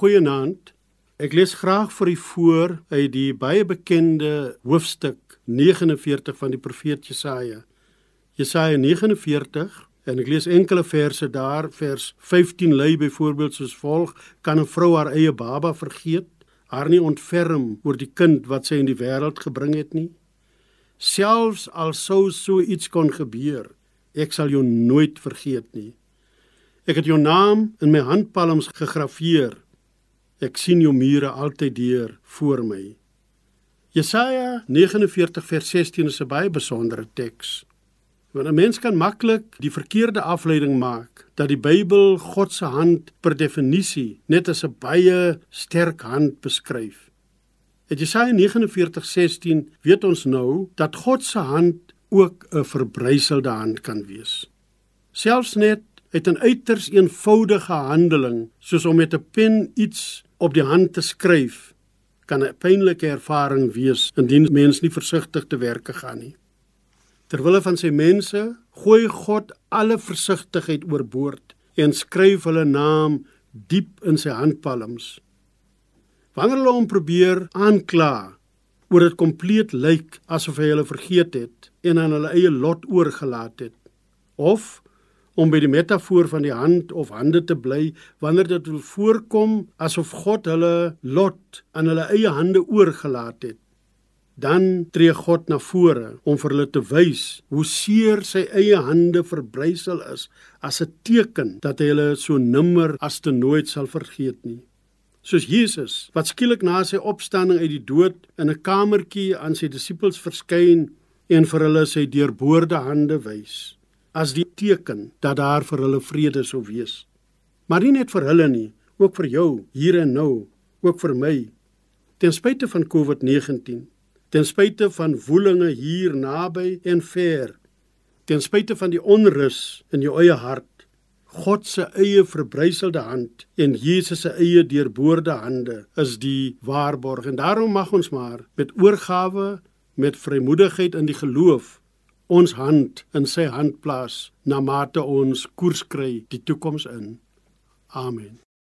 Goeienaand. Ek lees graag vir u voor uit die baie bekende hoofstuk 49 van die profeet Jesaja. Jesaja 49 en ek lees enkele verse daar. Vers 15 lui byvoorbeeld soos volg: Kan 'n vrou haar eie baba vergeet, haar nie ontferm oor die kind wat sy in die wêreld gebring het nie? Selfs al sou so iets kon gebeur, ek sal jou nooit vergeet nie. Ek het jou naam in my handpalms gegraveer. Ek sien jou mure altyd deur voor my. Jesaja 49 vers 16 is 'n baie besondere teks. Want 'n mens kan maklik die verkeerde afleiding maak dat die Bybel God se hand per definisie net as 'n baie sterk hand beskryf. In Jesaja 49:16 weet ons nou dat God se hand ook 'n verbryselde hand kan wees. Selfs net het 'n uiters eenvoudige handeling soos om met 'n pen iets op die hand te skryf kan 'n pynlike ervaring wees indien mens nie versigtig te werk gaan nie. Terwille van sy mense gooi God alle versigtigheid oorboord en skryf hulle naam diep in sy handpalms. Wanneer hulle hom probeer aankla oor dit kompleet lyk asof hy hulle vergeet het en aan hulle eie lot oorgelaat het of om by die metafoor van die hand of hande te bly wanneer dit wil voorkom asof God hulle lot aan hulle eie hande oorgelaat het. Dan tree God na vore om vir hulle te wys hoe seer sy eie hande verbrysel is as 'n teken dat hy hulle so nimmer as te nooit sal vergeet nie. Soos Jesus wat skielik na sy opstanding uit die dood in 'n kamertjie aan sy disippels verskyn en vir hulle sy deurboorde hande wys as die teken dat daar vir hulle vrede sou wees. Maar nie net vir hulle nie, ook vir jou hier en nou, ook vir my. Ten spyte van COVID-19, ten spyte van woelinge hier naby en ver, ten spyte van die onrus in jou eie hart, God se eie verbryselde hand en Jesus se eie deurboorde hande is die waarborg en daarom mag ons maar met oorgawe met vrymoedigheid in die geloof ons hand in sy hand plaas na mate ons koers kry die toekoms in. Amen.